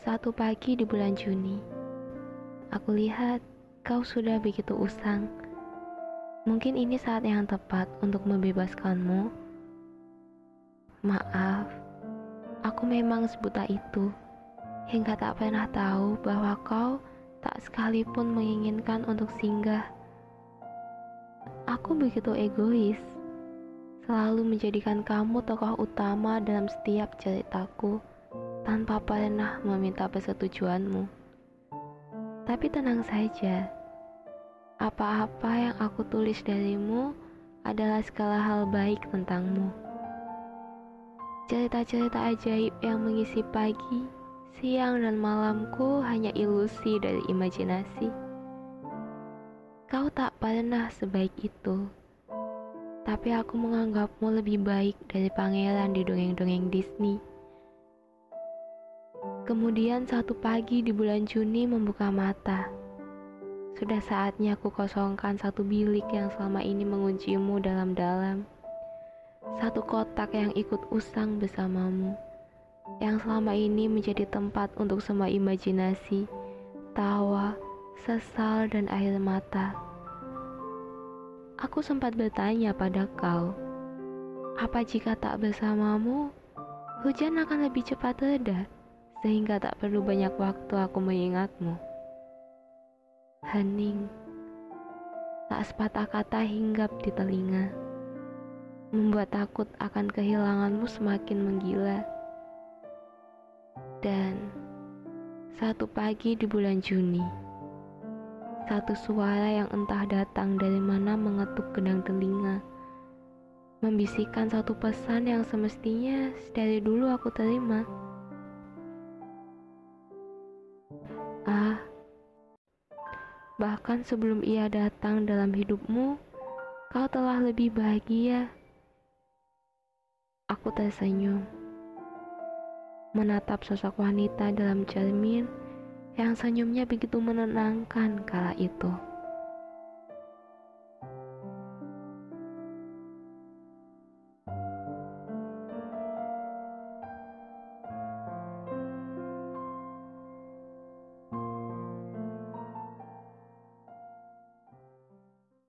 Satu pagi di bulan Juni, aku lihat kau sudah begitu usang. Mungkin ini saat yang tepat untuk membebaskanmu. Maaf, aku memang sebuta itu, hingga tak pernah tahu bahwa kau tak sekalipun menginginkan untuk singgah. Aku begitu egois, selalu menjadikan kamu tokoh utama dalam setiap ceritaku tanpa pernah meminta persetujuanmu. Tapi tenang saja, apa-apa yang aku tulis darimu adalah segala hal baik tentangmu. Cerita-cerita ajaib yang mengisi pagi, siang, dan malamku hanya ilusi dari imajinasi. Kau tak pernah sebaik itu, tapi aku menganggapmu lebih baik dari pangeran di dongeng-dongeng Disney. Kemudian satu pagi di bulan Juni membuka mata. Sudah saatnya aku kosongkan satu bilik yang selama ini menguncimu dalam-dalam. Satu kotak yang ikut usang bersamamu. Yang selama ini menjadi tempat untuk semua imajinasi, tawa, sesal, dan air mata. Aku sempat bertanya pada kau, apa jika tak bersamamu, hujan akan lebih cepat reda? Sehingga tak perlu banyak waktu aku mengingatmu. Hening, tak sepatah kata hinggap di telinga, membuat takut akan kehilanganmu semakin menggila. Dan satu pagi di bulan Juni, satu suara yang entah datang dari mana mengetuk gedang telinga, membisikkan satu pesan yang semestinya dari dulu aku terima. Bahkan sebelum ia datang dalam hidupmu, kau telah lebih bahagia. Aku tersenyum, menatap sosok wanita dalam cermin yang senyumnya begitu menenangkan kala itu.